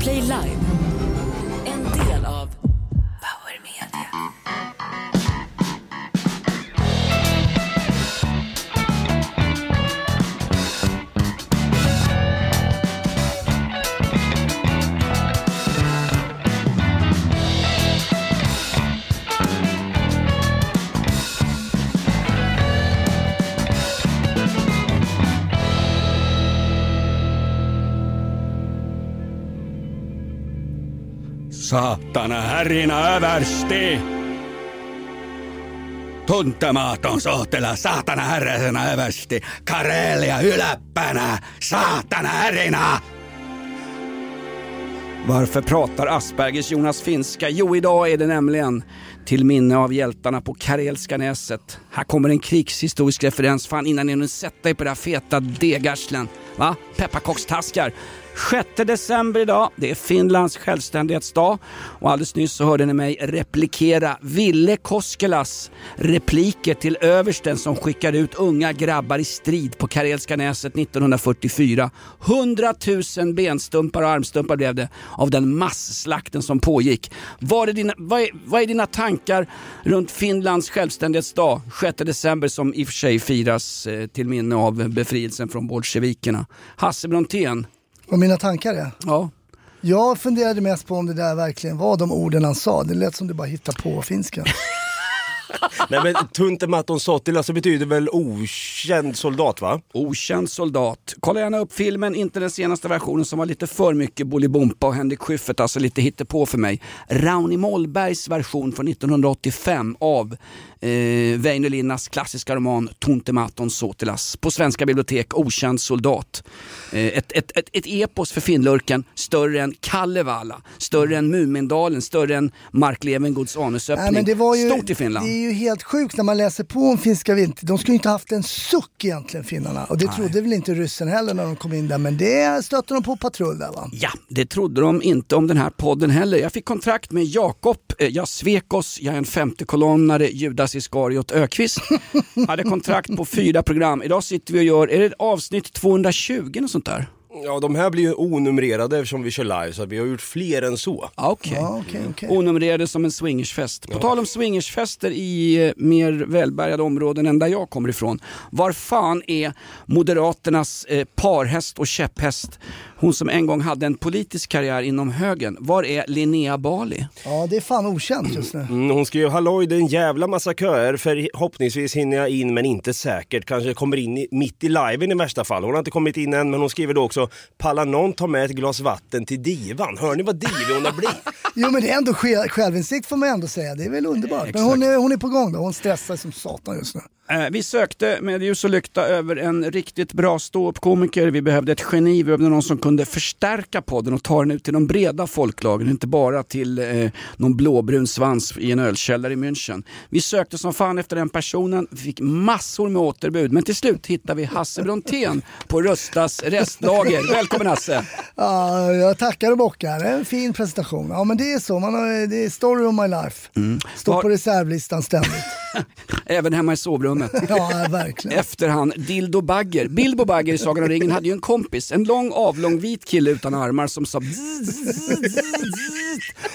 Play Live. Saatana härinä översti! Tuntematon sohtela, saatana herraisena översti, Karelia yläppänä, saatana härinä! Varför pratar Aspergers Jonas finska? Jo, idag är det nämligen till minne av hjältarna på Karelska näset. Här kommer en krigshistorisk referens, fan innan ni nu sett dig på det här feta degarslen. Va? Pepparkakstaskar. 6 december idag, det är Finlands självständighetsdag och alldeles nyss så hörde ni mig replikera Ville Koskelas repliker till översten som skickade ut unga grabbar i strid på Karelska näset 1944. 100 000 benstumpar och armstumpar blev det av den masslakten som pågick. Vad är, dina, vad, är, vad är dina tankar runt Finlands självständighetsdag 6 december som i och för sig firas eh, till minne av befrielsen från bolsjevikerna? Hasse Brontén, vad mina tankar är? Ja. Jag funderade mest på om det där verkligen var de orden han sa. Det lät som du bara hittade på finska. Nej men Tuntematon Sottila så betyder väl okänd soldat va? Okänd soldat. Kolla gärna upp filmen, inte den senaste versionen som var lite för mycket Bolibompa och Henrik Schyffert, alltså lite hittepå för mig. Rauni Mollbergs version från 1985 av eh, Väinö Linnas klassiska roman Tuntematon Sotilas. På svenska bibliotek, Okänd soldat. Eh, ett, ett, ett, ett epos för finlurken, större än Kalevala, större än Mumindalen, större än Mark Levengoods anusöppning. Nej, ju, Stort i Finland. Det är ju helt sjukt när man läser på om finska vinter. De skulle inte haft en suck egentligen finnarna. Och det trodde väl inte ryssen heller när de kom in där. Men det stötte de på patrull där va? Ja, det trodde de inte om den här podden heller. Jag fick kontrakt med Jakob, eh, jag svek oss, jag är en femtekolonnare, Judas Iskariot Ökvist. Hade kontrakt på fyra program. Idag sitter vi och gör, är det avsnitt 220 och sånt där? Ja de här blir ju onumrerade eftersom vi kör live så vi har gjort fler än så. Ja, Okej. Ja, okej, okej. Onumrerade som en swingersfest. På tal om swingersfester i eh, mer välbärgade områden än där jag kommer ifrån. Var fan är Moderaternas eh, parhäst och käpphäst? Hon som en gång hade en politisk karriär inom högern. Var är Linnea Bali? Ja, det är fan okänt just nu. Mm, hon skrev halloj det är en jävla massa köer förhoppningsvis hinner jag in men inte säkert. Kanske kommer in i, mitt i liven i värsta fall. Hon har inte kommit in än men hon skriver då också pallar någon ta med ett glas vatten till divan? Hör ni vad divig hon har blivit? Jo men det är ändå sj- självinsikt får man ändå säga. Det är väl underbart. Men hon är, hon är på gång då. Hon stressar som satan just nu. Eh, Vi sökte med ljus och lykta över en riktigt bra ståuppkomiker. Vi behövde ett geni, vi behövde någon som kunde förstärka podden och ta den ut till de breda folklagren, inte bara till eh, någon blåbrun svans i en ölkällare i München. Vi sökte som fan efter den personen, vi fick massor med återbud, men till slut hittade vi Hasse Brontén på Röstas restlager. Välkommen Hasse! Ja, jag tackar och bockar. En fin presentation. Ja men det är så. Man har, det är story of my life. Står Var- på reservlistan ständigt. Även hemma i sovrummet. Ja, verkligen. Efter han Dildo Bagger. Bilbo Bagger i Sagan om ringen hade ju en kompis, en lång avlång vit kille utan armar som sa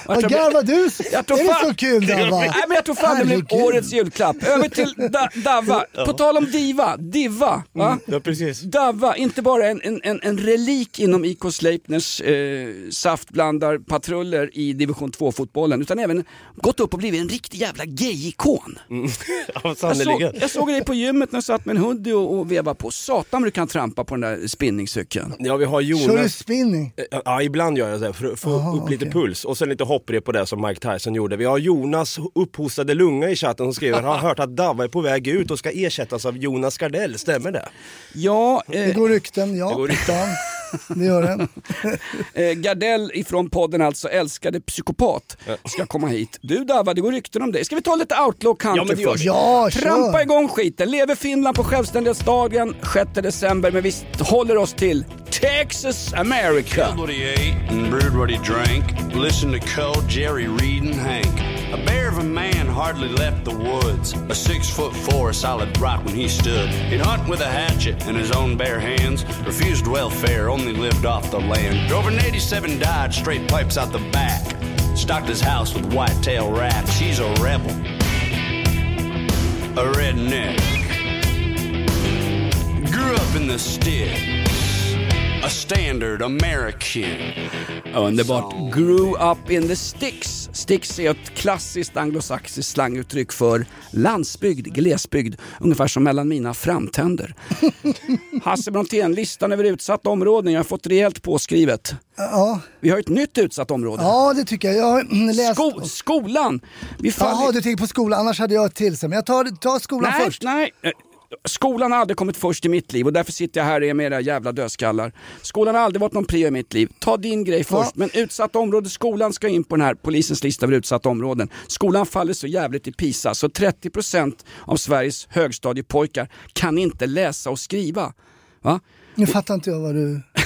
Vad garvar du? Jag tror är det fan- så kul Dava? Nej men jag tror fan det blev årets julklapp. Över till da, Dava. På tal om diva, diva. Va? Ja precis. Dava, inte bara en, en, en, en relik inom IK Sleipners eh, saftblandarpatruller i division 2-fotbollen, utan även gått upp och blivit en riktig jävla gay-ikon. Ja Jag, sannerligen. såg, jag såg dig på gymmet när jag satt med en hoodie och, och vevade på. Satan du kan trampa på den där spinningcykeln. Ja vi har Kör du Jonas. spinning? Ja ibland gör jag det för att få Aha, upp lite okej. puls och sen lite hopprep på det som Mike Tyson gjorde. Vi har Jonas upphostade lunga i chatten som skriver har hört att Dava är på väg ut och ska ersättas av Jonas Gardell, stämmer det? Ja, Det eh, går rykten, ja. Det går rykten. Det gör det. eh, Gardell ifrån podden alltså, älskade psykopat, ska komma hit. Du Dava, det går rykten om dig. Ska vi ta lite outlaw country Ja, men först? Ja, Trampa kör. igång skiten. Lever Finland på självständighetsdagen 6 december, men vi håller oss till Texas America. Killed what he ate and brewed what he drank. Listened to Cole, Jerry, Reed, and Hank. A bear of a man hardly left the woods. A six foot four solid rock when he stood. He'd hunt with a hatchet in his own bare hands. Refused welfare, only lived off the land. Drove an 87 Dodge, straight pipes out the back. Stocked his house with whitetail rats. He's a rebel. A redneck. Grew up in the sticks. A standard American. Underbart. Grew up in the sticks. Sticks är ett klassiskt anglosaxiskt slanguttryck för landsbygd, glesbygd. Ungefär som mellan mina framtänder. Hasse Brontén, listan över utsatta områden. Jag har fått rejält påskrivet. Ja, Vi har ett nytt utsatt område. ja det tycker jag. Jag har läst... Sko skolan! Vi. Jaha, du tänker på skolan, annars hade jag ett till sen. Men jag tar, tar skolan nej, först. nej. Skolan har aldrig kommit först i mitt liv och därför sitter jag här med era jävla dödskallar. Skolan har aldrig varit någon prio i mitt liv. Ta din grej först. Men utsatta områden, skolan ska in på den här polisens lista över utsatta områden. Skolan faller så jävligt i PISA så 30% av Sveriges högstadiepojkar kan inte läsa och skriva. Va? Nu fattar inte jag vad du...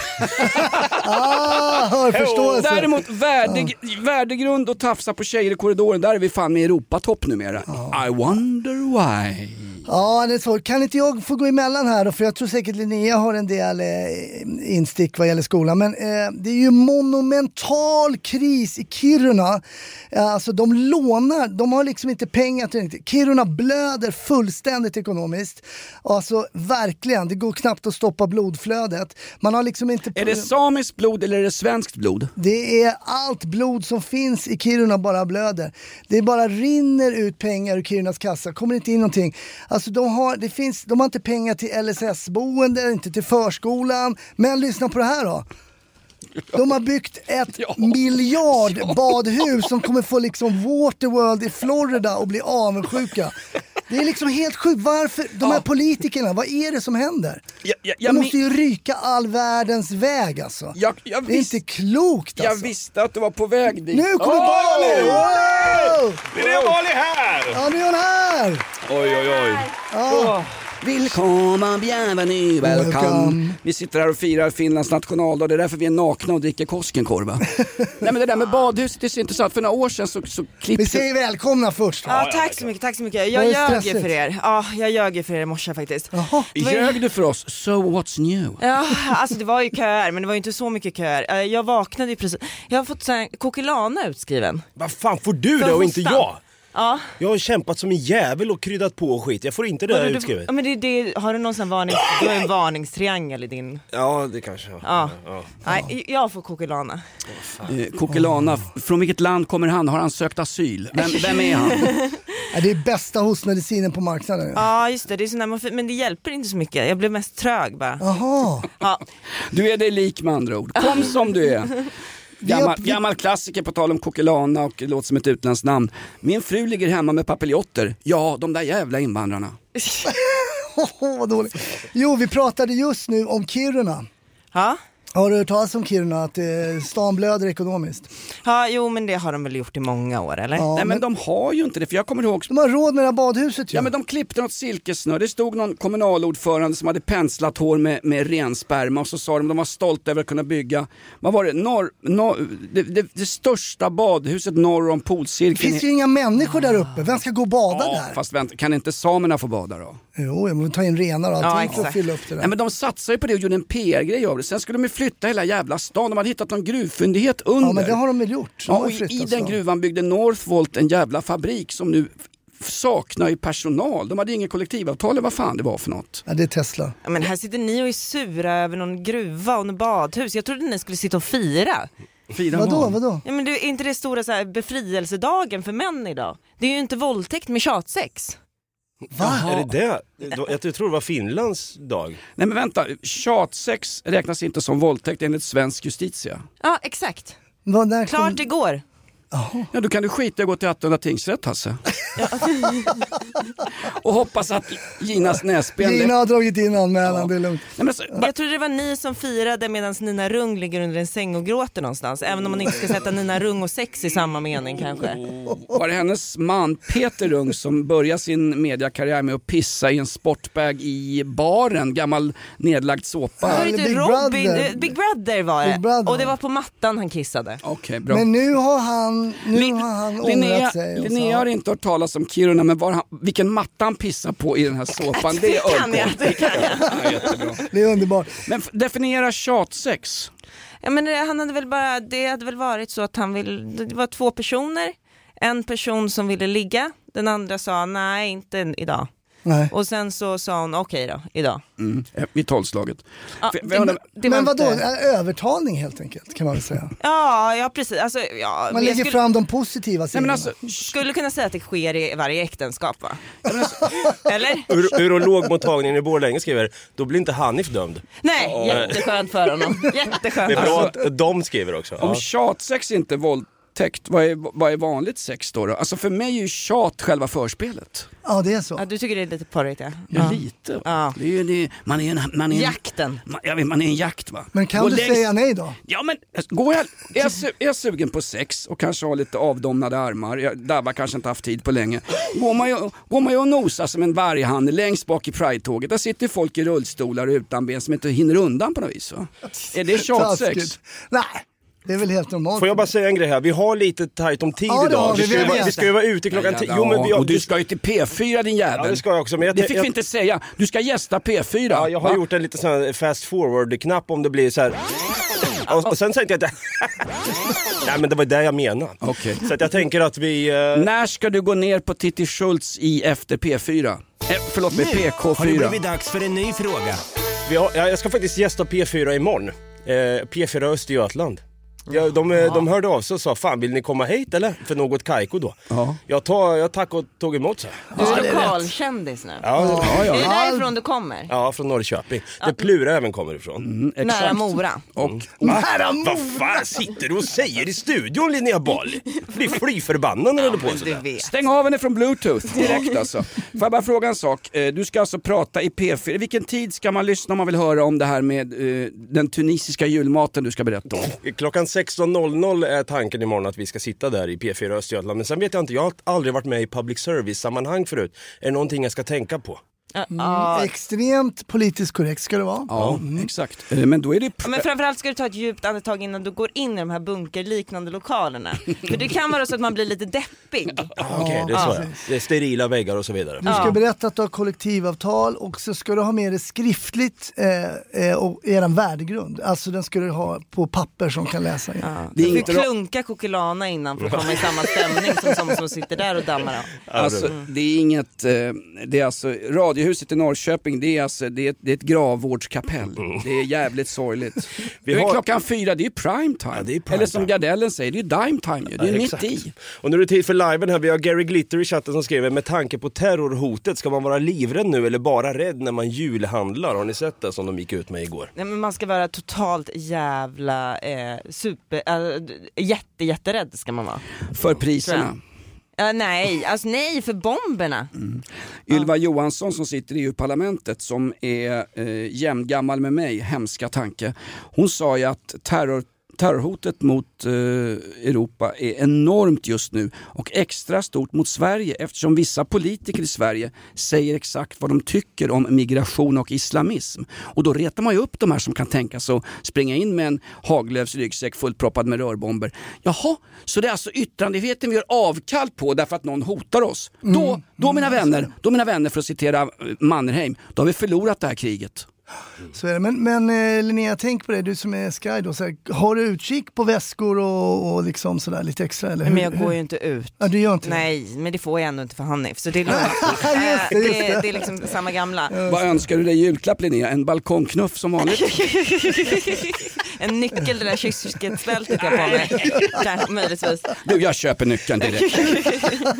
ah, hör förståelse. Däremot värdig, värdegrund och tafsa på tjejer i korridoren, där är vi fan med Europatopp numera. I wonder why. Ja, det är svårt. Kan inte jag få gå emellan här då? För jag tror säkert Linnea har en del eh, instick vad gäller skolan. Men eh, det är ju monumental kris i Kiruna. Eh, alltså de lånar, de har liksom inte pengar till det. Kiruna blöder fullständigt ekonomiskt. Alltså verkligen, det går knappt att stoppa blodflödet. Man har liksom inte... Är det samiskt blod eller är det svenskt blod? Det är allt blod som finns i Kiruna bara blöder. Det bara rinner ut pengar ur Kirunas kassa, kommer inte in någonting. Alltså de har, det finns, de har inte pengar till LSS-boende, inte till förskolan. Men lyssna på det här då. De har byggt ett Ja. miljardbadhus som kommer få liksom Waterworld i Florida och bli avundsjuka. Det är liksom helt sjukt. Varför? De här Ja. politikerna, vad är det som händer? Jag, jag, De jag, måste ju ryka all världens väg alltså. jag, jag, Det är inte klokt jag alltså. visste att du var på väg dit. Nu kommer Åh! Bali! Wow! Linnea Bali här! Ja, nu är hon här! Oj, oj, oj. Ja. Välkomna, bienvenue, welcome. Welcome. Vi sitter här och firar Finlands nationaldag, det är därför vi är nakna och dricker Koskenkorva. Nej men det där med badhuset är så intressant, för några år sedan så, så Vi klippte... säger välkomna först. Ja, tack så mycket, tack så mycket. Jag ljög ju för er. Ja, jag ljög ju för er i morse faktiskt. Jaha. Var Ljög du för oss? So what's new? Ja, alltså det var ju köer, men det var ju inte så mycket köer. Eh, Jag vaknade ju precis, jag har fått så här Kokilana utskriven. Vad fan får du För det och inte jag? Ja. Jag har kämpat som en jävel och kryddat på och skit. Jag får inte det där du, utskrivet. ja, men det, det, har du någon sån varning, du har en varningstriangel i din... Ja, det kanske jag Ja. ja. Nej, jag får Kokilana. Eh, Kokilana, f- från vilket land kommer han? Har han sökt asyl? Vem, vem är han? Det är bästa hostmedicinen på marknaden. Ja just det, det är sån där, men det hjälper inte så mycket. Jag blev mest trög bara. Jaha. Ja. Du är dig lik med andra ord. Kom som du är. Gammal, Vi- gammal klassiker på tal om Kokilana och låter som ett utländskt namn. Min fru ligger hemma med papiljotter. Ja, de där jävla invandrarna. Åh, vad dåligt. Jo, vi pratade just nu om Kiruna. Ja. Har du hört talas om Kiruna, att eh, stan blöder ekonomiskt? ja, jo men det har de väl gjort i många år eller? Ja, Nej men men de har ju inte det, för jag kommer ihåg de har råd med det här badhuset ju. Ja men de klippte något silkessnöre, det stod någon kommunalordförande som hade penslat hår med, med rensperma och så sa de de var stolta över att kunna bygga, vad var det, norr, norr, det, det, det största badhuset norr om Det polcirkeln. finns ju inga människor där uppe, vem ska gå och bada ja, där? fast vänta, kan inte samerna få bada då? Jo, jag måste ta in renar och allting Ja, för att fylla upp det där. Nej men de satsade ju på det och gjorde en PR-grej av det, sen skulle de ju flytta hela jävla stan, de hade hittat någon gruvfyndighet under. ja, men det har de väl gjort. De Ja, och i, den gruvan byggde Northvolt en jävla fabrik som nu saknar ju personal. De hade inget kollektivavtal eller vad fan det var för något. Ja, det är Tesla. Ja, men här sitter ni och är sura över någon gruva och något badhus. Jag trodde ni skulle sitta och fira. Fira Vadå, vad? vadå? Ja, men det är inte det stora så här, befrielsedagen för män idag? Det är ju inte våldtäkt med tjatsex. Va? Är det det? Jag tror det var Finlands dag. Nej men vänta, tjatsex räknas inte som våldtäkt enligt svensk justitia. Ja exakt, klart igår. Ja då kan du skita i att gå till Attunda tingsrätt Hasse. och hoppas att Ginas näsben... Gina har dragit in anmälan, det är lugnt. Nej, men ba- Jag trodde det var ni som firade medan Nina Rung ligger under en säng och gråter någonstans. Även om man inte ska sätta Nina Rung och sex i samma mening kanske. var det hennes man Peter Rung som började sin mediakarriär med att pissa i en sportbag i baren, gammal nedlagd såpa? Var det eller inte Big Robin? Brother. Big Brother var det. Big Brother. Och det var på mattan han kissade. Okej, bra. Men nu har han han, nu Lin- har han Linnea, ångrat sig. Linnea har inte hört talas om Kiruna, men var han, vilken matta han pissar på i den här såpan, det är kan jag, det kan jag. Ja. Det är underbart. Men definiera tjatsex. Ja, men det, han hade väl bara, det hade väl varit så att han vill, det var två personer, en person som ville ligga, den andra sa nej inte idag. Nej. Och sen så sa hon okej då, idag. Mm. eh, Vid tolvslaget. Ja, det, Men vadå, inte- övertalning helt enkelt kan man väl säga. Ja, ja precis. Alltså, ja, Man lägger skulle, fram de positiva sidorna. alltså, skulle kunna säga att det sker i varje äktenskap va? Eller? Ur- Urologmottagningen i Borlänge skriver, då blir inte Hanif dömd. Nej, jätteskönt för honom. Jätteskönt. Det är bra Alltså, att de skriver också. om Ja. tjatsex inte är våldtäkt, vad är, vad är vanligt sex då, då? Alltså för mig är ju tjat själva förspelet. Ja det är så. ja, du tycker det är lite porrigt ja. Ja, lite. Ja. Det är ju, det, man är en, man är en, Jakten. Man, jag vet, man är en jakt va. Men kan Gå du längst- säga nej då? Ja men går jag, är, jag, su- är jag sugen på sex och kanske har lite avdomnade armar, jag, Dabba kanske inte haft tid på länge. Går man ju, går man ju och nosar som en varghanne längst bak i Pride-tåget. Där sitter folk i rullstolar och utan ben som inte hinner undan på något vis. Va? Är det tjatsex? Taskigt. Nej, det är väl helt normalt. Får jag bara säga en grej här? Vi har lite tajt om tid Ja, idag. har vi. Vi ska, vara, vi ska ju vara ute klockan tio. Jo, men vi, och du ska ju till P4 din jävel. Ja, det ska jag också, men jag- det fick jag- vi inte säga. Du ska gästa P4. Ja, jag har va? gjort en liten sån här fast forward-knapp om det blir så här. Och, och sen tänkte jag att... Nej men det var det jag menade. Okej. Så att jag tänker att vi... eh, När ska du gå ner på Titti Schultz i efter P4? Eh, förlåt mig, Har det PK4. blivit dags för en ny fråga? vi har, ja, jag ska faktiskt gästa P4 imorgon. Eh, P4 Östergötland. Ja, de, eh, de hörde av sig och sa, fan vill ni komma hit eller? För något kajko då. Ja. Jag, tar, jag tack och tog emot så. Du är lokalkändis nu. Ja, Ja, ja. Är det därifrån du kommer? ja, från Norrköping. Där Plura även kommer ifrån. Mm, exakt. Nära Mora. Och, Nära Vad fan sitter du och säger i studion Linnea Bali? Blir fly förbannad när du håller på Du sådär. Stäng av henne från bluetooth direkt alltså. Får jag bara fråga en sak? Eh, Du ska alltså prata i P4. Vilken tid ska man lyssna om man vill höra om det här med eh, den tunisiska julmaten du ska berätta om? Klockan 16.00 är tanken imorgon att vi ska sitta där i P4 Östergötland. Men sen vet jag inte, jag har aldrig varit med i public service-sammanhang förut. Är det någonting jag ska tänka på? Ja, Extremt politiskt korrekt ska det vara. Ja, exakt. Eh, Men då är det... Ja, Men framförallt ska du ta ett djupt andetag innan du går in i de här bunkerliknande lokalerna. För det kan vara så att man blir lite deppig. Okej, det är så ja. Det är sterila väggar och så vidare. Du ska Ja. berätta att du har kollektivavtal och så ska du ha med det skriftligt eh, eh, och er värdegrund. Alltså den ska du ha på papper som kan läsa. Ja. Ja. Det är Du får klunka kokolana innan för att komma i samma stämning som de som sitter där och dammar av. Alltså, det är inget, eh, det är alltså, Radiohuset i Norrköping, det är alltså, det är, det är ett gravvårdskapell. Det är jävligt sorgligt. Vi har- klockan fyra, det är prime time. Ja, det är prime Eller som time. Gardellen säger, det är dime time ju. Det är Ja, mitt i. Och nu är det tid för liven här. Vi har Gary Glitter i chatten som skriver med tanke på terrorhotet, ska man vara livrädd nu eller bara rädd när man julhandlar? Har ni sett det som de gick ut med igår? Nej, men man ska vara totalt jävla eh, super, äh, jätte, jätterädd ska man vara. För priserna. Uh, nej, alltså nej för bomberna. Mm. Ylva Johansson som sitter i EU-parlamentet som är eh, jämngammal med mig, hemska tanke. Hon sa ju att terror, terrorhotet mot eh, Europa är enormt just nu och extra stort mot Sverige eftersom vissa politiker i Sverige säger exakt vad de tycker om migration och islamism. Och då retar man ju upp de här som kan tänka sig att springa in med en Haglöfs ryggsäck fullproppad med rörbomber. Jaha, så det är alltså yttrandefriheten vi gör avkall på därför att någon hotar oss. Då, då mina vänner, då mina vänner för att citera Mannerheim, då har vi förlorat det här kriget. Så är det. Men, men eh, Linnea, tänk på det, du som är Sky då, så här, har du utkik på väskor och, och liksom sådär lite extra? Eller hur? Men jag går ju inte ut. Ja, du gör inte det? Nej, men det får jag ändå inte för Hanif, så det är lugnt. Just det, Eh, just det, det. det är liksom samma gamla. Vad önskar du dig i julklapp Linnea? En balkongknuff som vanligt? En nyckel till det där kylskåpsbältet jag har på mig. Kanske, möjligtvis. Du, jag köper nyckeln direkt.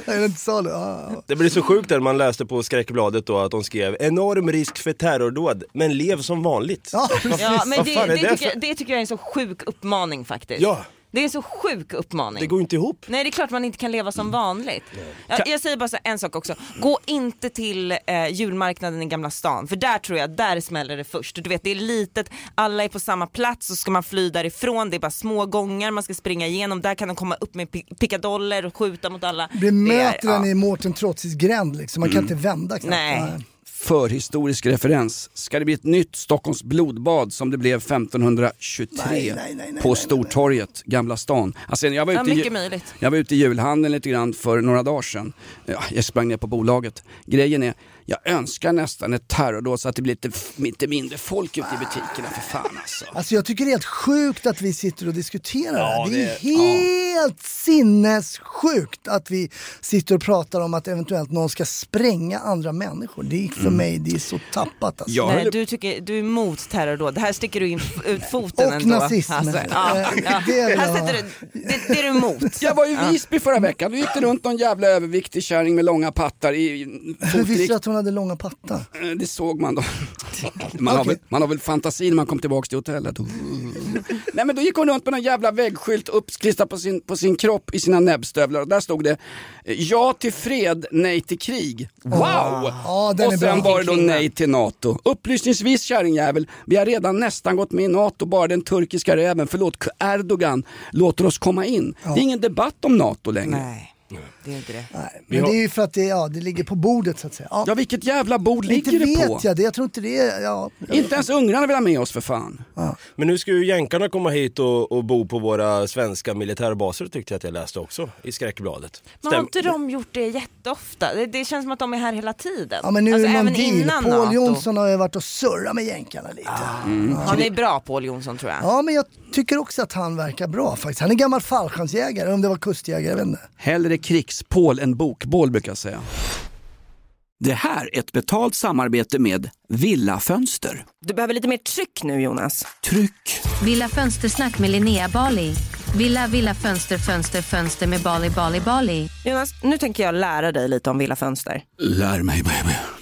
Är det inte så? Ja. Det blir så sjukt när man läste på skräckbladet då att de skrev enorm risk för terrordåd, men lev som vanligt. Ja, precis. Ja, men det, det, det tycker jag, det tycker jag är en så sjuk uppmaning faktiskt. Ja. Det är en så sjuk uppmaning. Det går inte ihop. Nej det är klart man inte kan leva som vanligt. Jag, jag säger bara så en sak också, gå inte till eh, julmarknaden i Gamla stan för där tror jag, där smäller det först. Du vet det är litet, alla är på samma plats så ska man fly därifrån, det är bara små gångar man ska springa igenom, där kan de komma upp med pi- pickadoller och skjuta mot alla. Vi möter den ja. i Mårten Trotzis gränd liksom, man kan inte vända knappt. Nej. Förhistorisk referens. Ska det bli ett nytt Stockholms blodbad som det blev 1523 Nej, nej, nej, nej, på nej, Stortorget, Gamla stan? Alltså, jag, var Ja, ute i, jag var ute i julhandeln lite grann för några dagar sedan. Ja, jag sprang ner på bolaget. Grejen är, jag önskar nästan ett terrordåd så att det blir lite, lite mindre folk ute i butikerna för fan alltså. Alltså jag tycker det är helt sjukt att vi sitter och diskuterar det Ja, här. Det är det- helt sinnessjukt att vi sitter och pratar om att eventuellt någon ska spränga andra människor. Det är för mig det är så tappat alltså. Nej, du, tycker, du är emot terrordåd. Det här sticker du in ut foten Och ändå. nazismen. ja, Eh, ja. det jag Här sätter du, det, det är du emot. Jag var i Visby förra veckan, då gick det runt någon jävla överviktig kärring med långa pattar i i Hur visste fotrikt. Hade långa pattar? Eh, Det såg man då. Man, har väl, man har väl fantasi när man kom tillbaka till hotellet. Nej men då gick hon runt med någon jävla väggskylt uppklistrad på sin, på sin kropp i sina näbbstövlar och där stod det Ja till fred, nej till krig. Wow! Ja, den och är sen bra. var det då nej till NATO. Upplysningsvis kärringjävel, vi har redan nästan gått med i NATO, bara den turkiska räven, förlåt, Erdogan låter oss komma in. Det är ingen debatt om NATO längre. Nej, det är inte det. Nej, men det är ju för att det, ja, det ligger på bordet så att säga. Ja. Ja vilket jävla bord inte ligger det vet på? jag det, jag tror inte det är... Ja, Inte ens ungrarna vill ha med oss för fan. Men nu ska ju jänkarna komma hit och, och bo på våra svenska militärbaser tyckte jag att jag läste också i skräckbladet. Men har inte de gjort det jätteofta? Det, det känns som att de är här hela tiden. ja men nu alltså, är det någon även deal. Paul. Jonsson har ju varit och surrat med jänkarna lite. Han är bra Paul Jonsson tror jag. Ja men jag tycker också att han verkar bra faktiskt. Han är gammal fallskärmsjägare, om det var kustjägare, jag vet inte. Hellre krigspål än bokbål brukar jag säga. Det här är ett betalt samarbete med Villa Fönster. Du behöver lite mer tryck nu Jonas. Tryck! Villa Fönstersnack med Linnea Bali. Villa, villa, fönster, fönster, fönster med Bali, Bali, Bali. Jonas, nu tänker jag lära dig lite om Villa Fönster. Lär mig baby.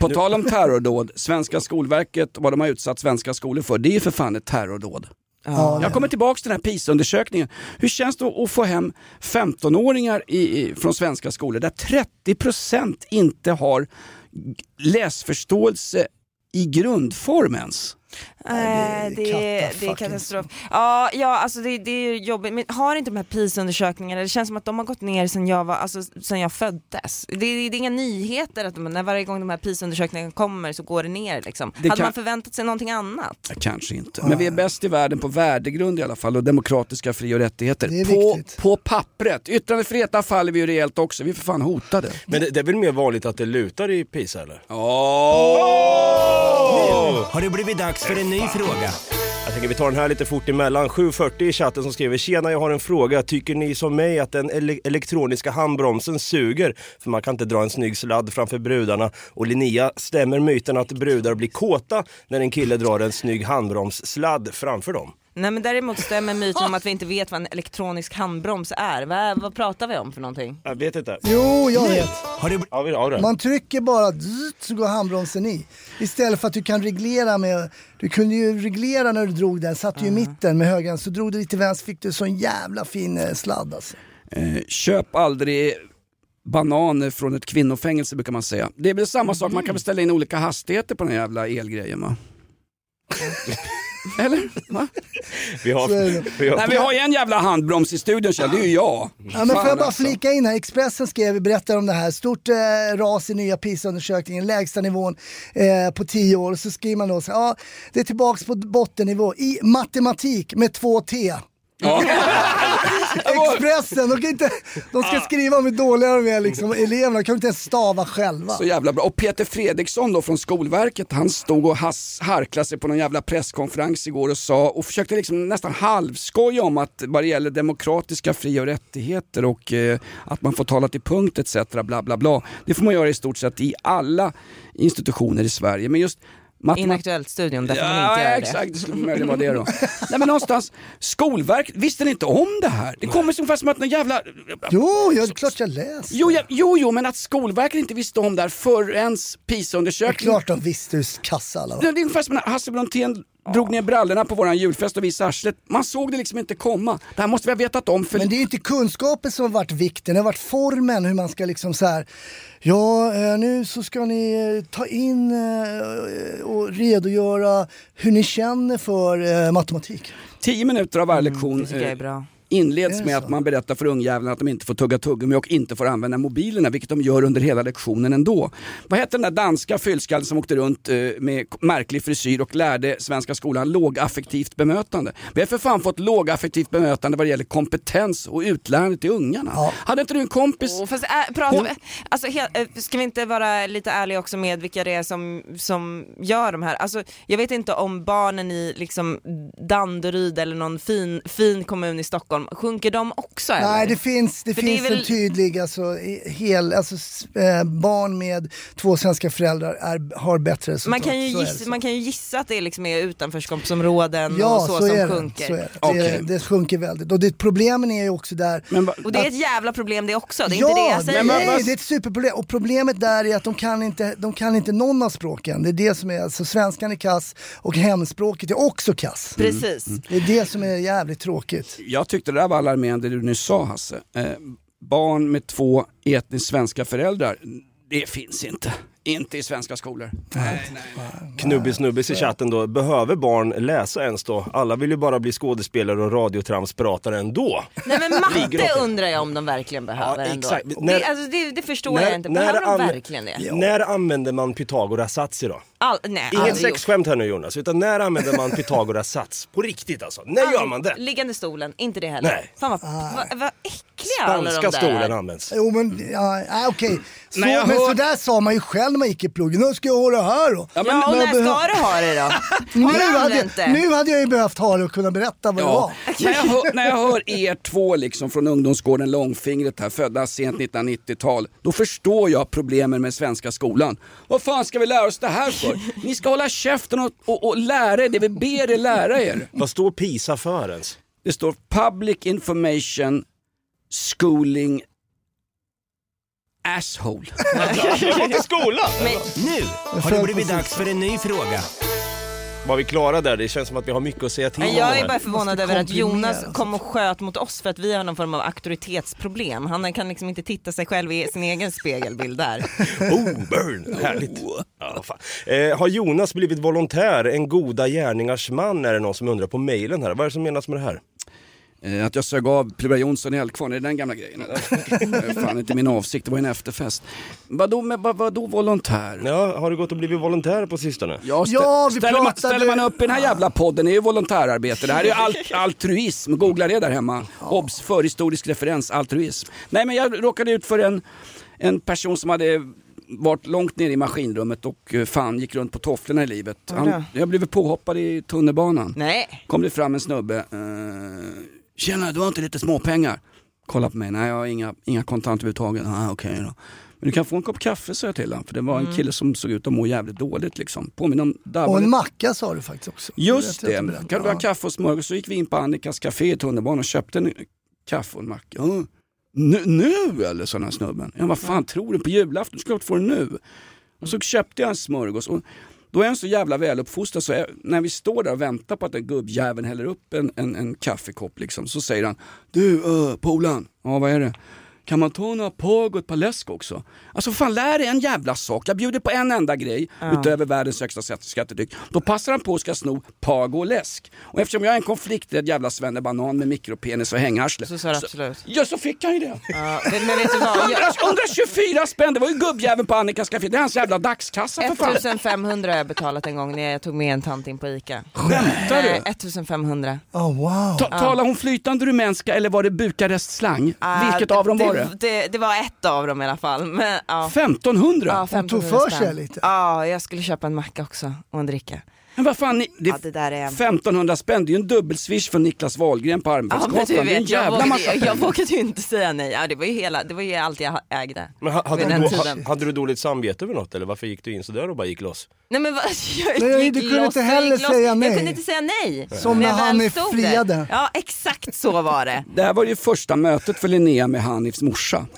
På tal om terrordåd, Svenska Skolverket, vad de har utsatt svenska skolor för, det är ju för fan ett terrordåd. Jag kommer tillbaka till den här PISA-undersökningen. Hur känns det att få hem 15-åringar i, i, från svenska skolor där 30% inte har läsförståelse i grundform ens? Nej, det, det är är, det är katastrof. Ja, ja alltså det, det är jobbigt. Men har inte de här PISA-undersökningarna, det känns som att de har gått ner sen jag, var, alltså, sen jag föddes. Det, det, det är inga nyheter att de, när varje gång de här PISA-undersökningarna kommer så går det ner. Liksom. Det Hade kan- man förväntat sig någonting annat? Ja, Kanske inte, men vi är bäst i världen på värdegrund i alla fall och demokratiska fri och rättigheter. På, viktigt. på pappret. Yttrandefriheten faller vi ju rejält också, vi är för fan hotade. Men det, det är väl mer vanligt att det lutar i PISA eller? Har det blivit dags för en ny fråga? Ja, Jag tänker vi tar den här lite fort emellan. 740 i chatten som skriver Tjena jag har en fråga. Tycker ni som mig att den ele- elektroniska handbromsen suger? För man kan inte dra en snygg sladd framför brudarna. Och Linnea, stämmer myten att brudar blir kåta när en kille drar en snygg handbromssladd framför dem? Nej men däremot stämmer myten om att vi inte vet vad en elektronisk handbroms är. Vad, vad pratar vi om för någonting? Jag vet inte. Jo, jag vet. Har det, Ja, vi har det. Man trycker bara så går handbromsen i. Istället för att du kan reglera med, du kunde ju reglera när du drog den, satt du i mitten med högern så drog du lite vänster fick du sån jävla fin eh, sladd alltså. Eh, köp aldrig bananer från ett kvinnofängelse brukar man säga. Det är väl samma sak, man kan väl ställa in olika hastigheter på den här jävla elgrejen va? Eller? Va? Vi har, vi har, Nej, vi har ju en jävla handbroms i studion Kjell, det är ju jag. Ja, men får jag bara alltså. flika in här, Expressen skrev, berättar om det här, stort eh, ras i nya PISA-undersökningen, lägsta nivån eh, på 10 år. Så skriver man då så ja, det är tillbaks på bottennivå i matematik med två T. Expressen, de, kan inte, de ska skriva om hur dåliga de är liksom, eleverna, kan inte ens stava själva. Så jävla bra. Och Peter Fredriksson då från Skolverket, han stod och has, harklade sig på någon jävla presskonferens igår och sa och försökte liksom nästan halvskoja om att vad det gäller demokratiska fri och rättigheter och eh, att man får tala till punkt etc. Bla, bla, bla. Det får man göra i stort sett i alla institutioner i Sverige. Men just matematik Inaktuellt-studion, där får man Ja, inte göra det. exakt, det skulle möjligen vara det då. Nej men någonstans, Skolverket, visste ni inte om det här? Det kommer ungefär som att någon jävla... Jo, ja, det är klart jag läser. Jo, ja, jo, jo, men att Skolverket inte visste om det här förrän Det är PISA-undersökningen klart de visste hur kassa alla var. det är ungefär som när Hasse Brontén drog ner brallorna på våran julfest och visade arslet. Man såg det liksom inte komma. Det här måste vi ha vetat om för Men det är ju inte kunskapen som har varit vikten, det har varit formen hur man ska liksom så här. Ja, eh, nu så ska ni eh, ta in eh, och redogöra hur ni känner för matematik. tio minuter av varje lektion Mm, Det tycker jag är bra. Inleds med det att så? man berättar för ungjävlarna att de inte får tugga tuggummi och inte får använda mobilerna, vilket de gör under hela lektionen ändå. Vad hette den där danska fyllskallen som åkte runt eh, med märklig frisyr och lärde svenska skolan lågaffektivt bemötande? Vi har för fan fått lågaffektivt bemötande vad det gäller kompetens och utlärande till ungarna. Ja. Hade inte du en kompis Oh, fast äh, pratar vi, alltså, helt, äh, ska vi inte vara lite ärliga också med vilka det är som, som gör de här? Alltså, jag vet inte om barnen i liksom, Danderyd eller någon fin, fin kommun i Stockholm, sjunker de också eller? Nej, det finns, det För det finns väl- en tydlig, alltså, hel, alltså eh, barn med två svenska föräldrar är, har bättre resultat. man, kan ju gissa, man kan ju gissa att det är liksom är utanförskapsområden Ja, och så, så, som är det. sjunker. så är det. Okej. Det, det sjunker väldigt. Och det, problemen är ju också där Men Och det är ett jävla problem det också, det är ja, inte det jag säger. nej, vad- det är ett superproblem. Och problemet där är att de kan inte, de kan inte någon av språken. Det är det som är, alltså svenskan är kass och hemspråket är också kass. Precis. Det är det som är jävligt tråkigt. Jag tyckte det där var alarmerande det du nyss sa Hasse. Eh, barn med två etniskt svenska föräldrar, det finns inte. Inte i svenska skolor. Nej, nej. Knubbis Snubbis i chatten då, behöver barn läsa ens då? Alla vill ju bara bli skådespelare och radiotramspratare ändå. Nej men matte undrar jag om de verkligen behöver Ja, ändå. exakt. det, När- alltså, det, det förstår när- jag inte, när behöver de verkligen det? När använder man Pythagoras sats idag? All, nej, Inget aldrig sexskämt här nu Jonas, utan när använder man Pythagoras sats? På riktigt alltså. När gör man det? Liggande stolen, inte det heller. Nej. Fan vad, vad, vad äckliga alla de Spanska där stolen är. används. Jo men, ja, nej, okej. Så, Nej, jag men hör- så där sa man ju själv när man gick i pluggen. Nu ska jag ha det här då. Ja, men- Ja och när jag behö- ska du ha det då? Nu hade, det? nu hade jag ju behövt ha det och kunna berätta vad det var. Ja. när, jag hör, när jag hör er två liksom från ungdomsgården Långfingret här, födda sent 1990-tal, då förstår jag problemen med svenska skolan. Vad fan ska vi lära oss det här för? Ni ska hålla käften och, och, och lära er det vi ber er lära er. Vad står PISA för ens? Det står Public Information Schooling Asshole. Gå till skolan! Nu har det blivit dags för en ny fråga. Var vi klara där? Det känns som att vi har mycket att säga till om jag är bara förvånad över att Jonas kom och sköt mot oss för att vi har någon form av auktoritetsproblem. Han kan liksom inte titta sig själv i sin egen spegelbild där. Oh, burn! Härligt. Ja, fan. Eh, har Jonas blivit volontär, en goda gärningars man är det någon som undrar på mejlen här. Vad är det som menas med det här? Eh, Att jag sög av Plura Jonsson i Eldkvarn, är det den gamla grejen eller? Det är Fan inte min avsikt, det var en efterfest. Vadå, med, vad, vadå volontär? Ja, har du gått och blivit volontär på sistone? Ja, stä- Ja, vi ställer, man, pratade- ställer man upp i den här jävla podden, det är ju volontärarbete. Det här är ju alt, altruism, googla det där hemma. Obs, förhistorisk referens, altruism. Nej men jag råkade ut för en, en person som hade varit långt ner i maskinrummet och eh, fan gick runt på tofflorna i livet. Han, jag blev påhoppad i tunnelbanan. Nej. Kom det fram en snubbe. Eh, Tjena, du har inte lite småpengar? Kolla på mig, nej jag har inga, inga kontanter överhuvudtaget. Ah, Okej då. Men du kan få en kopp kaffe sa jag till honom. För det var en Mm. kille som såg ut att må jävligt dåligt liksom. Påminner om. Och en macka sa du faktiskt också. Just Det det, kan du ha kaffe och smörgås? Så gick vi in på Annikas café i tunnelbanan och köpte en kaffe och en macka. Ja, Nu, nu eller sa den här snubben. Ja, vad fan tror du på julafton? Du ska klart få det nu. Och så köpte jag en smörgås. Och då är han så jävla väluppfostrad så är, när vi står där och väntar på att den gubbjäveln häller upp en, en, en kaffekopp liksom, så säger han Du uh, polan, ja vad är det? Kan man ta några påg och ett par läsk också? Alltså fan lär dig en jävla sak. Jag bjuder på en enda grej Ja. utöver världens högsta skatt- skattetryck. Då passar han på att ska sno pag och läsk. Och eftersom jag är en konflikträdd jävla svennebanan med mikropenis och hängarsle. Så du absolut. Ja så fick han ju det. Ja, men, men vet du vad? 100, 124 spänn, det var ju gubbjäveln på Annikas café. Det är hans jävla dagskassa för fan. 1500 har jag betalat en gång när jag tog med en tant in på ICA. Skämtar du? Eh, 1500. Oh, wow. Ta, Talar hon flytande rumänska eller var det Bukarest-slang? Ah, Vilket av dem var det? det? Det var ett av dem i alla fall. Men, ja. 1500? Ja, Hon 1500 tog för sig lite. Ja, jag skulle köpa en macka också och en dricka. Men vad fan, ni, det, Ja, det där är... 1500 spänn, det är ju en dubbelswish för Niklas Wahlgren på Ja, men Armbrottsgatan. du det är en jag jävla vågade, jag, jag pengar. vågade ju inte säga nej. Ja, det, var ju hela, det var ju allt jag ägde. Men ha- hade, du, då- ha- hade du dåligt samvete över något eller varför gick du in sådär och bara gick loss? Nej men vad, jag Nej, gick du kunde loss, inte jag heller säga nej. Jag kunde inte säga nej. Som När jag Hanif friade. Ja exakt så var det. Det här var ju första mötet för Linnea med Hanifs morsa.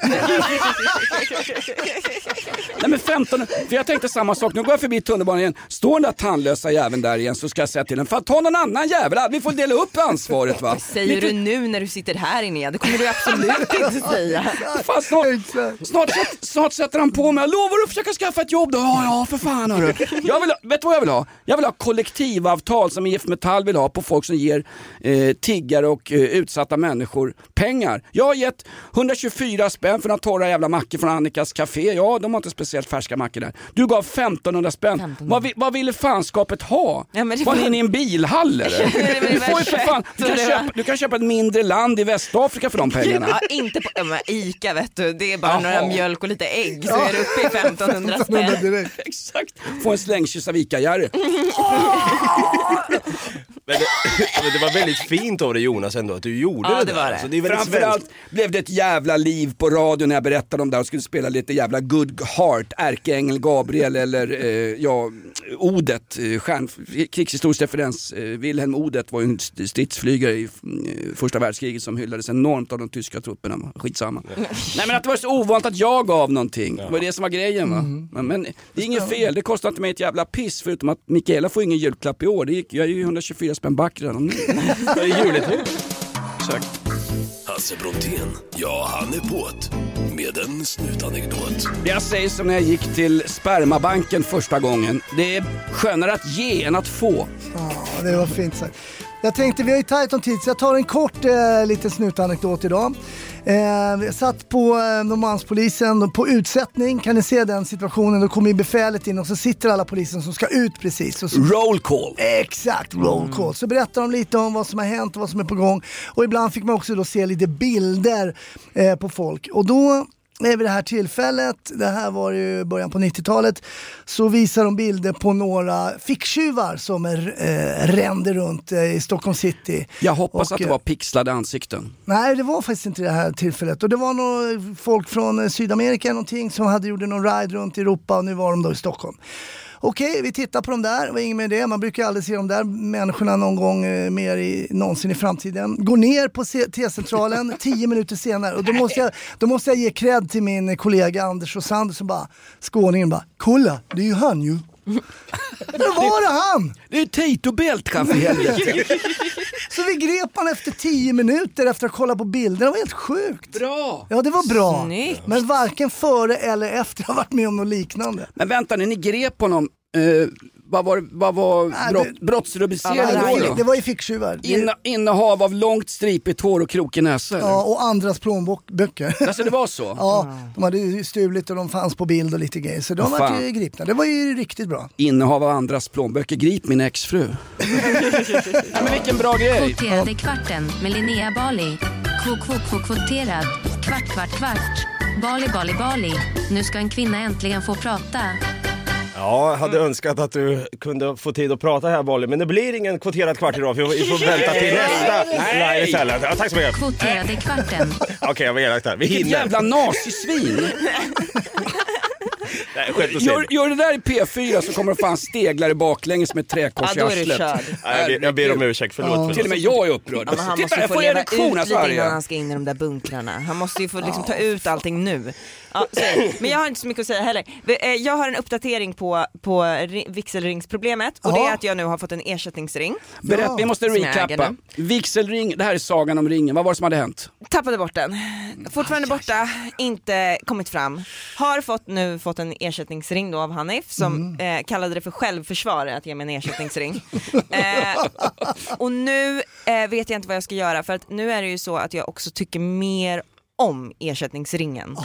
Nej men 15, för jag tänkte samma sak, nu går jag förbi tunnelbanan igen, står den där tandlösa jäveln där igen så ska jag säga till den, fan ta någon annan jävel, vi får dela upp ansvaret va. Säger du nu när du sitter här inne? Det kommer du absolut inte säga. Fan, snart, snart, snart sätter han på mig, lovar du försöka skaffa ett jobb då? Ja, ja för fan hörru. Jag vill, ha- vet du vad jag vill ha? Jag vill ha kollektivavtal som IF Metall vill ha på folk som ger eh, tiggare och eh, utsatta människor pengar. Jag har gett 124 spänn för några torra jävla mackor från Annikas café. Ja, de har inte speciellt färska mackor där. Du gav 1500 spänn. Vad, vi, vad ville fanskapet ha? Ja, men det var ni var- inne i en bilhall eller? Du, får ju för fan, du, kan köpa, du kan köpa ett mindre land i Västafrika för de pengarna. Ja, inte på ja, Ica vet du, det är bara Jaha. några mjölk och lite ägg så är du uppe i 1500 spänn. Exakt, få en slängkyss av Ica-Jerry. Men det, men det var väldigt fint av dig Jonas ändå att du gjorde Ja, det, det där. var det. Alltså, det Framförallt svenskt. blev det ett jävla liv på radion när jag berättade om det här och skulle spela lite jävla Good Heart, ärkeängel Gabriel eller eh, ja, Odet, eh, stjärn, krigshistorisk referens. Eh, Wilhelm Odet var ju en st- stridsflygare i eh, första världskriget som hyllades enormt av de tyska trupperna. Skitsamma. Nej men att det var så ovanligt att jag gav någonting, det var det som var grejen va. Men, men det är inget fel, det kostar inte mig ett jävla piss förutom att Mikaela får ingen julklapp i år. Det gick, jag är ju 124 spänn back redan nu. Det är juligt. Exakt. Hasse Brontén, ja han är på't. Med en snutanekdot. Jag säger som när jag gick till spermabanken första gången. Det är skönare att ge än att få. Ja, det var fint sagt. Jag tänkte, vi har ju tajt om tid så jag tar en kort eh, liten snutanekdot idag. Eh, satt på eh, Norrmalmspolisen på utsättning, kan ni se den situationen? Då kommer ju befälet in och så sitter alla poliser som ska ut precis. Och så, Roll call. Exakt, roll call. Så berättar de lite om vad som har hänt och vad som är på gång. Och ibland fick man också då se lite bilder eh, på folk. Och då vid det här tillfället, det här var ju början på 90-talet, så visar de bilder på några ficktjuvar som är, eh, rände runt eh, i Stockholm city. Jag hoppas Och, att det eh, var pixlade ansikten. Nej, det var faktiskt inte det här tillfället. Och det var nog folk från eh, Sydamerika någonting som hade gjort någon ride runt i Europa och nu var de då i Stockholm. Okej, vi tittar på dem där, det var inget med det. Man brukar aldrig se de där människorna någon gång eh, mer i, någonsin i framtiden. Går ner på T-centralen tio minuter senare och då måste, jag, då måste jag ge cred till min kollega Anders Rosander som bara, skåningen bara, kolla, det är ju han ju. Det var det han! Det är Tito Beltran för helvete. Så vi grep han efter tio minuter efter att ha kollat på bilderna. Det var helt sjukt. Bra! Ja, det var bra. Snyggt. Men varken före eller efter har varit med om något liknande. Men vänta nu, ni grep honom. Eh, vad var, vad var Nej, brott, det- brottsrubriceringen Nej, då? det var ju ficktjuvar. Inne, innehav av långt stripigt hår och krokig näsa? Ja, och andras plånböcker. Alltså det var så? Ja, de hade ju stulit och de fanns på bild och lite grejer. Så de var ju gripna. Det var ju riktigt bra. Innehav av andras plånböcker, grip min exfru. ja, men vilken bra grej! Kvoterade kvarten med Linnea Bali. Kvot, kvot, kvot, kvoterad. Kvart, kvart, kvart. Bali, Bali, Bali. Nu ska en kvinna äntligen få prata. Ja, jag hade önskat att du kunde få tid att prata här Bolly, men det blir ingen kvoterad kvart idag för vi får vänta till nästa live istället. Ja, tack så mycket. Kvoterade kvarten. Okej, jag var elak där. Vi Vilket hinner. jävla nazisvin! Nej, skämt åsido. Gör, gör det där i P4 så kommer det fan steglar i baklänges med träkors Ja, då är i du arslet. körd. Nej, jag, ber, jag ber om ursäkt, förlåt. förlåt. Till och med jag är upprörd. Ja, men han Titta, måste ju jag få får leva ut lite innan Sverige. han ska in i de där bunkrarna. Han måste ju få liksom ta ut allting nu. Ja, det. men jag har inte så mycket att säga heller. Eh, Jag har en uppdatering på, på ri- vigselringsproblemet och det Ja. är att jag nu har fått en ersättningsring. Berätt, vi måste recappa. Vigselring, det här är sagan om ringen. Vad var det som hade hänt? Tappade bort den. Fortfarande borta, inte kommit fram. Har fått, nu fått en ersättningsring då av Hanif som eh, kallade det för självförsvar att ge mig en ersättningsring. eh, och nu eh, vet jag inte vad jag ska göra för att nu är det ju så att jag också tycker mer om ersättningsringen.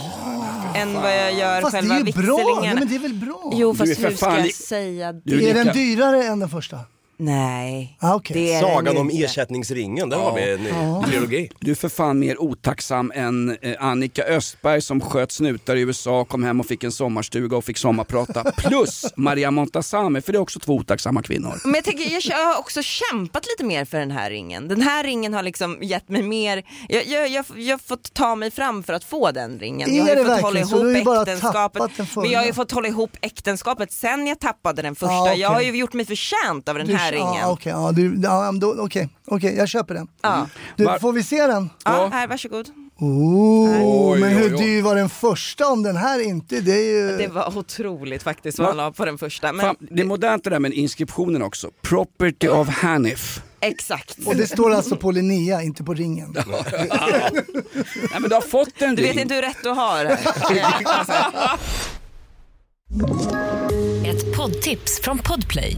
än vad jag gör Fast det själva är ju bra, Nej, vigselringen. men det är väl bra? Jo Du är fast för hur ska fan jag säga det? Du är den dyrare än den första? Nej. Ah, okej. det är Sagan den om inte. ersättningsringen, där har vi en Ja. ny trilogi. Du är för fan mer otacksam än eh, Annika Östberg som sköt snutar i USA, kom hem och fick en sommarstuga och fick sommarprata. Plus Maria Montazami, för det är också två otacksamma kvinnor. Men jag, tänker, jag, har också kämpat lite mer för den här ringen. Den här ringen har liksom gett mig mer, jag, jag, jag, jag har fått ta mig fram för att få den ringen. Jag har Är ju det fått hålla verkligen så? Du har ju ihop bara äktenskapet. Men jag har ju fått hålla ihop äktenskapet sen jag tappade den första. Ja, okej. Jag har ju gjort mig förtjänt av den här Du- ringen. Ja, Okej, ja, du- ja, då- okej, okej, jag köper den. Ja. Du, Var- får vi se den? Ja, här, varsågod. Oh, Oj, men oj, hur oj. dyr var den första om den här inte? Det är ju... Det var otroligt faktiskt vad Va? han la på den första. Men Fan, det är modernt det där med inskriptionen också. Property of Hanif. exakt. Och det står alltså på Linnea, inte på ringen. Nej men du har fått en Du vet ring. inte hur rätt du har. Ett poddtips från Podplay.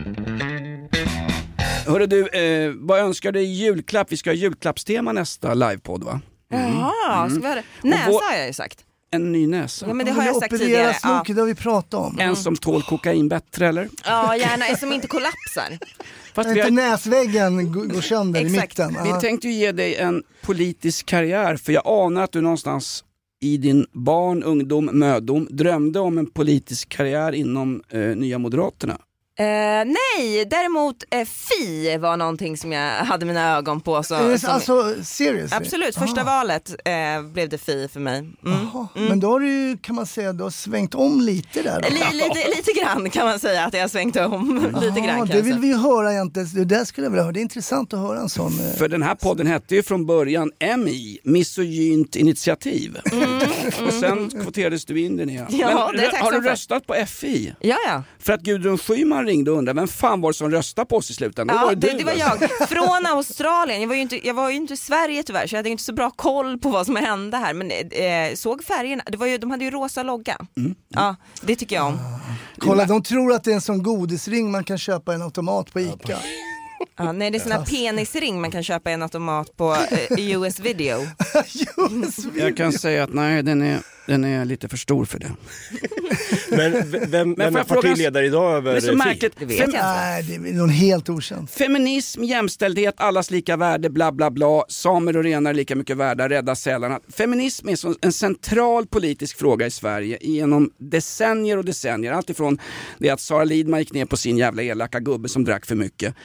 Hörru du, eh, vad önskar du i julklapp? Vi ska ha julklappstema nästa livepodd va? Jaha, ska vi ha det? Näsa vår- har jag ju sagt. En ny näsa. Ja men det har vi jag sagt opererar tidigare. Ja. snoket, det har vi pratat om. En som tål kokain bättre eller? ja gärna, en som inte kollapsar. Fast Inte har, näsväggen går sönder i mitten. vi Ja. tänkte ju ge dig en politisk karriär för jag anar att du någonstans i din barn, ungdom, mödom drömde om en politisk karriär inom eh, Nya Moderaterna. Eh, nej, däremot eh, Fi var någonting som jag hade mina ögon på. Så, Är det, som, alltså, seriously? absolut, första Ah. valet eh, blev det Fi för mig. Mm. Jaha, Men då har du ju, kan man säga, du har svängt om lite där. Li, lite, lite grann kan man säga att jag har svängt om. lite Ja, grann det vill vi ju höra egentligen. Det där skulle jag vilja höra. Det är intressant att höra en sån. eh, För den här podden hette ju från början MI, Misogynt initiativ. Och sen kvoterades du in Linnea. Ja, Men det är har du för. röstat på FI? Ja, ja. För att Gudrun Schyman ringde och undrade vem fan var det som röstade på oss i slutändan? Ja, var det, det, du, det var alltså. jag. Från Australien. Jag var, ju inte, jag var ju inte i Sverige tyvärr så jag hade inte så bra koll på vad som hände här. Men eh, såg färgerna. Det var ju, de hade ju rosa logga. Mm. Ja, det tycker jag om. Kolla, de tror att det är en sån godisring man kan köpa i en automat på ICA. Ja, nej, det är sån här penisring man kan köpa i en automat på eh, US video. Just Jag kan säga att nej, den är, den är lite för stor för det. Men vem, vem får är partiledare idag Det över så märkligt. Det vet jag inte. Nej, det är någon helt okänd. Feminism, jämställdhet, allas lika värde, bla bla bla. Samer och renar är lika mycket värda, rädda sälarna. Feminism är så en central politisk fråga i Sverige genom decennier och decennier. Alltifrån det att Sara Lidman gick ner på sin jävla elaka gubbe som drack för mycket.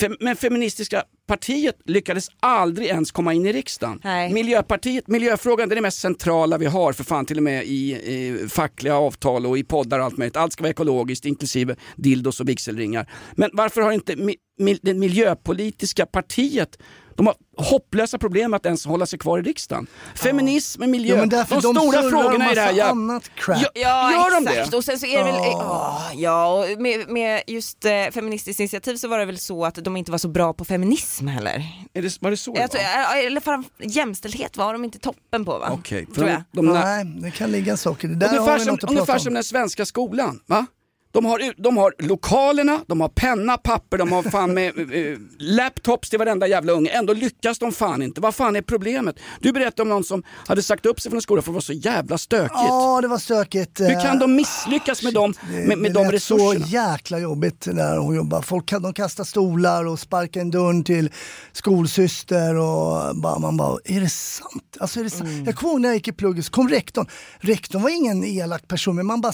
Fem, men feministiska partiet lyckades aldrig ens komma in i riksdagen. Nej. Miljöpartiet, miljöfrågan det är det mest centrala vi har för fan till och med i, i fackliga avtal och i poddar och allt möjligt. Allt ska vara ekologiskt inklusive dildos och vigselringar. Men varför har inte mi, mi, det miljöpolitiska partiet De har hopplösa problem med att ens hålla sig kvar i riksdagen. Feminism, miljö, Ja, men därför de, de stora frågorna om i det här jävla... annat crap. Ja, Ja gör de exakt det? och sen så är det väl, oh. ja och med, med just eh, Feministiskt initiativ så var det väl så att de inte var så bra på feminism heller. Är det, var det så det tror, var? eller fram, jämställdhet var de inte toppen på va? Okej, för Tror de, de, de, Nej, det kan ligga saker. Det där har ungefär vi som, något att ungefär prata som om. den svenska skolan. Va? De har, de har lokalerna, de har penna, papper, de har fan med eh, laptops till varenda jävla unge. Ändå lyckas de fan inte. Vad fan är problemet? Du berättade om någon som hade sagt upp sig från en skola för att det var så jävla stökigt. Ja, det var stökigt. Hur kan Eh, de misslyckas med, dem, med, med det de lät resurserna? så jäkla jobbigt där hon jobbade. Folk kan- de kastar stolar och sparkar en dörr till skolsyster och bara, man bara, är det sant? Alltså, är det sant? Mm. Jag kommer ihåg när jag gick i plugget så kom rektorn. Rektorn var ingen elak person men man bara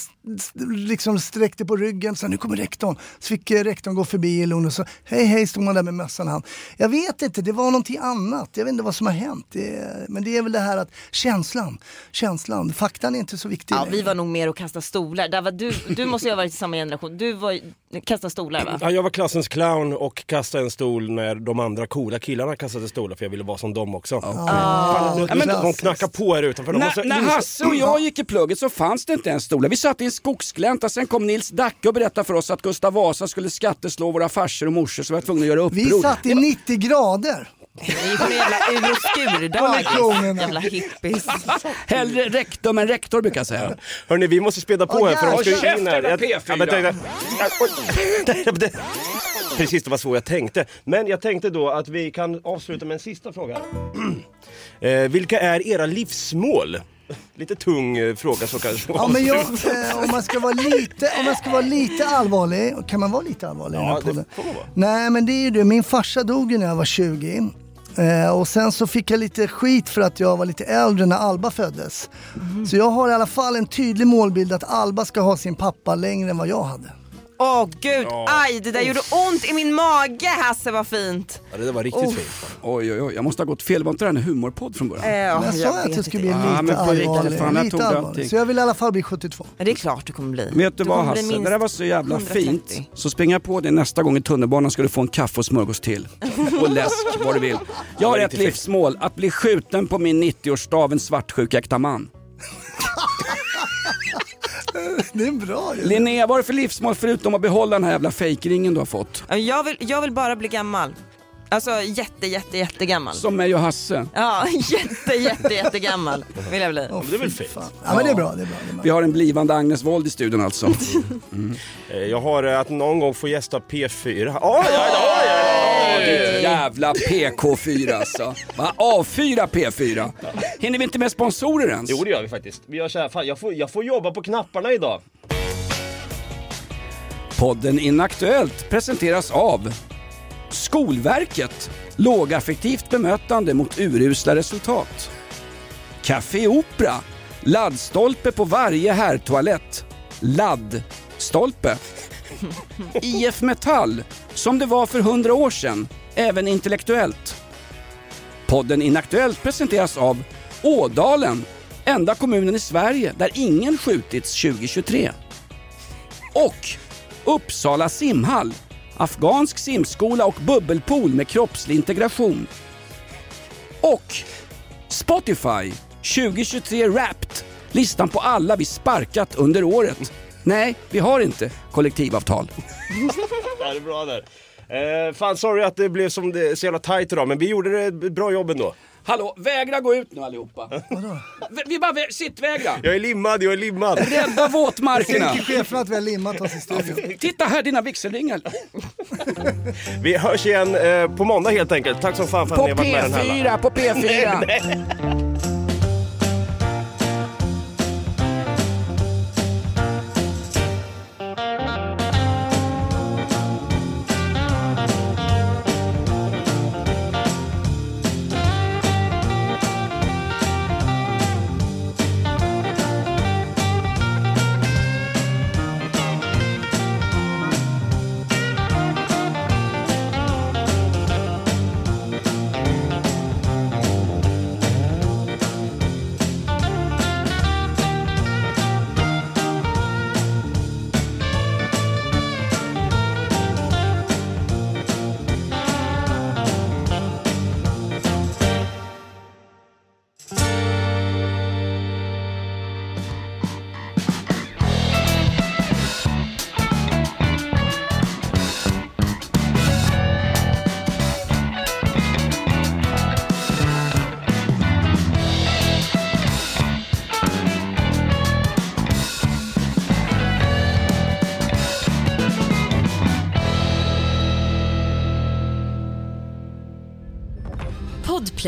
liksom sträckte på ryggen så nu kommer rektorn. Så fick eh, rektorn gå förbi i Lund och så hej hej stod man där med mössan i hand. Jag vet inte, det var någonting annat. Jag vet inte vad som har hänt. Det, men det är väl det här att känslan, känslan, faktan är inte så viktig. Ja, vi var nog mer att kasta stolar. Där var du, du måste ju ha varit i samma generation. Du var kasta stolar va? Ja, jag var klassens clown och kastade en stol när de andra coola killarna kastade stolar för jag ville vara som dem också. Fan, nu- Ja, men- de knackar på här utanför. De När, måste när inse- Hasse och jag gick i plugget så fanns det inte ens stolar. Vi satt i en skogsglänta, sen kom Nils Dacke och berättade för oss att Gustav Vasa skulle skatteslå våra farsor och morsor så vi var tvungna att göra uppror. Vi satt i 90 grader. Ni gick på jävla ur och skurdagis. Jävla hippies. Hellre rektor än rektor brukar jag säga. Hörni, vi måste spela på här för de ska ju in här. Käften, Jag- P4. Ja, men tänkte- Nej, det- Precis, det var så jag tänkte. Men jag tänkte då att vi kan avsluta med en sista fråga. Eh, vilka är era livsmål? Lite tung eh, fråga så kanske. Ja, men jag, eh, om, man ska vara lite, om man ska vara lite allvarlig, kan man vara lite allvarlig i den här Ja, det podden? får man vara. Nej men det är ju det, min farsa dog ju när jag var 20. Eh, och sen så fick jag lite skit för att jag var lite äldre när Alba föddes. Mhm. Så jag har i alla fall en tydlig målbild att Alba ska ha sin pappa längre än vad jag hade. Åh gud, aj det där gjorde ont i min mage Hasse vad fint. Ja, det där var riktigt Oh. fint. Oj, oj, oj, jag måste ha gått fel. Var inte det här en humorpodd från början? Eh, Men jag sa att jag skulle bli lite Ja, men på riktigt, allvarlig. fan, jag lite allvarlig. Så jag vill i alla fall bli 72. Men det är klart du kommer bli. Vet du vad kommer bli Hasse, minst det där var så jävla 130. fint. Så springer jag på det nästa gång i tunnelbanan ska du få en kaffe och smörgås till. Och läsk, vad du vill. Jag har ett livsmål, att bli skjuten på min 90-årsdag av en svartsjuk äkta man. Det är bra ju. Linnea, vad är det för livsmål förutom att behålla den här jävla fejkringen du har fått? Ja, Jag vill, jag vill bara bli gammal. Alltså jätte, jätte, jättegammal. Som mig och Hasse. Ja, jätte, jätte, jättegammal vill jag bli. Åh, det är väl fint. fan. Ja men det är bra, det är bra. Det är bra. Vi har en blivande Agnes Wold i studion alltså. Eh, Jag har eh, att någon gång få gästa P4. Oj, oj, oj, oj, jävla PK4 alltså. Va? A4 P4. Hinner vi inte med sponsorer ens? Jo det gör vi faktiskt. Vi gör så här, fan, jag, får, jag får jobba på knapparna idag. Podden Inaktuellt presenteras av Skolverket. Lågaffektivt bemötande mot urusla resultat. Café Opera. Laddstolpe på varje herrtoalett. Laddstolpe. IF Metall. Som det var för hundra år sedan. Även intellektuellt. Podden Inaktuellt presenteras av Ådalen. Enda kommunen i Sverige där ingen skjutits 2023 och Uppsala simhall, afghansk simskola och bubbelpool med kroppslig integration. Och Spotify 2023 Wrapped, listan på alla vi sparkat under året. Nej, vi har inte kollektivavtal. Det är bra där. Eh, fan sorry att det blev som det, så jävla tight idag men vi gjorde det ett bra jobb ändå. Hallå, vägra gå ut nu allihopa. V- Vi bara vä- sittvägra. Jag är limmad, jag är limmad. Rädda våtmarkerna. Tänker chefen att vi har limmat oss i studion. Titta här dina vigselringar. Vi hörs igen eh, på måndag helt enkelt. Tack så fan för att På ni har varit med den här. P4, på P4.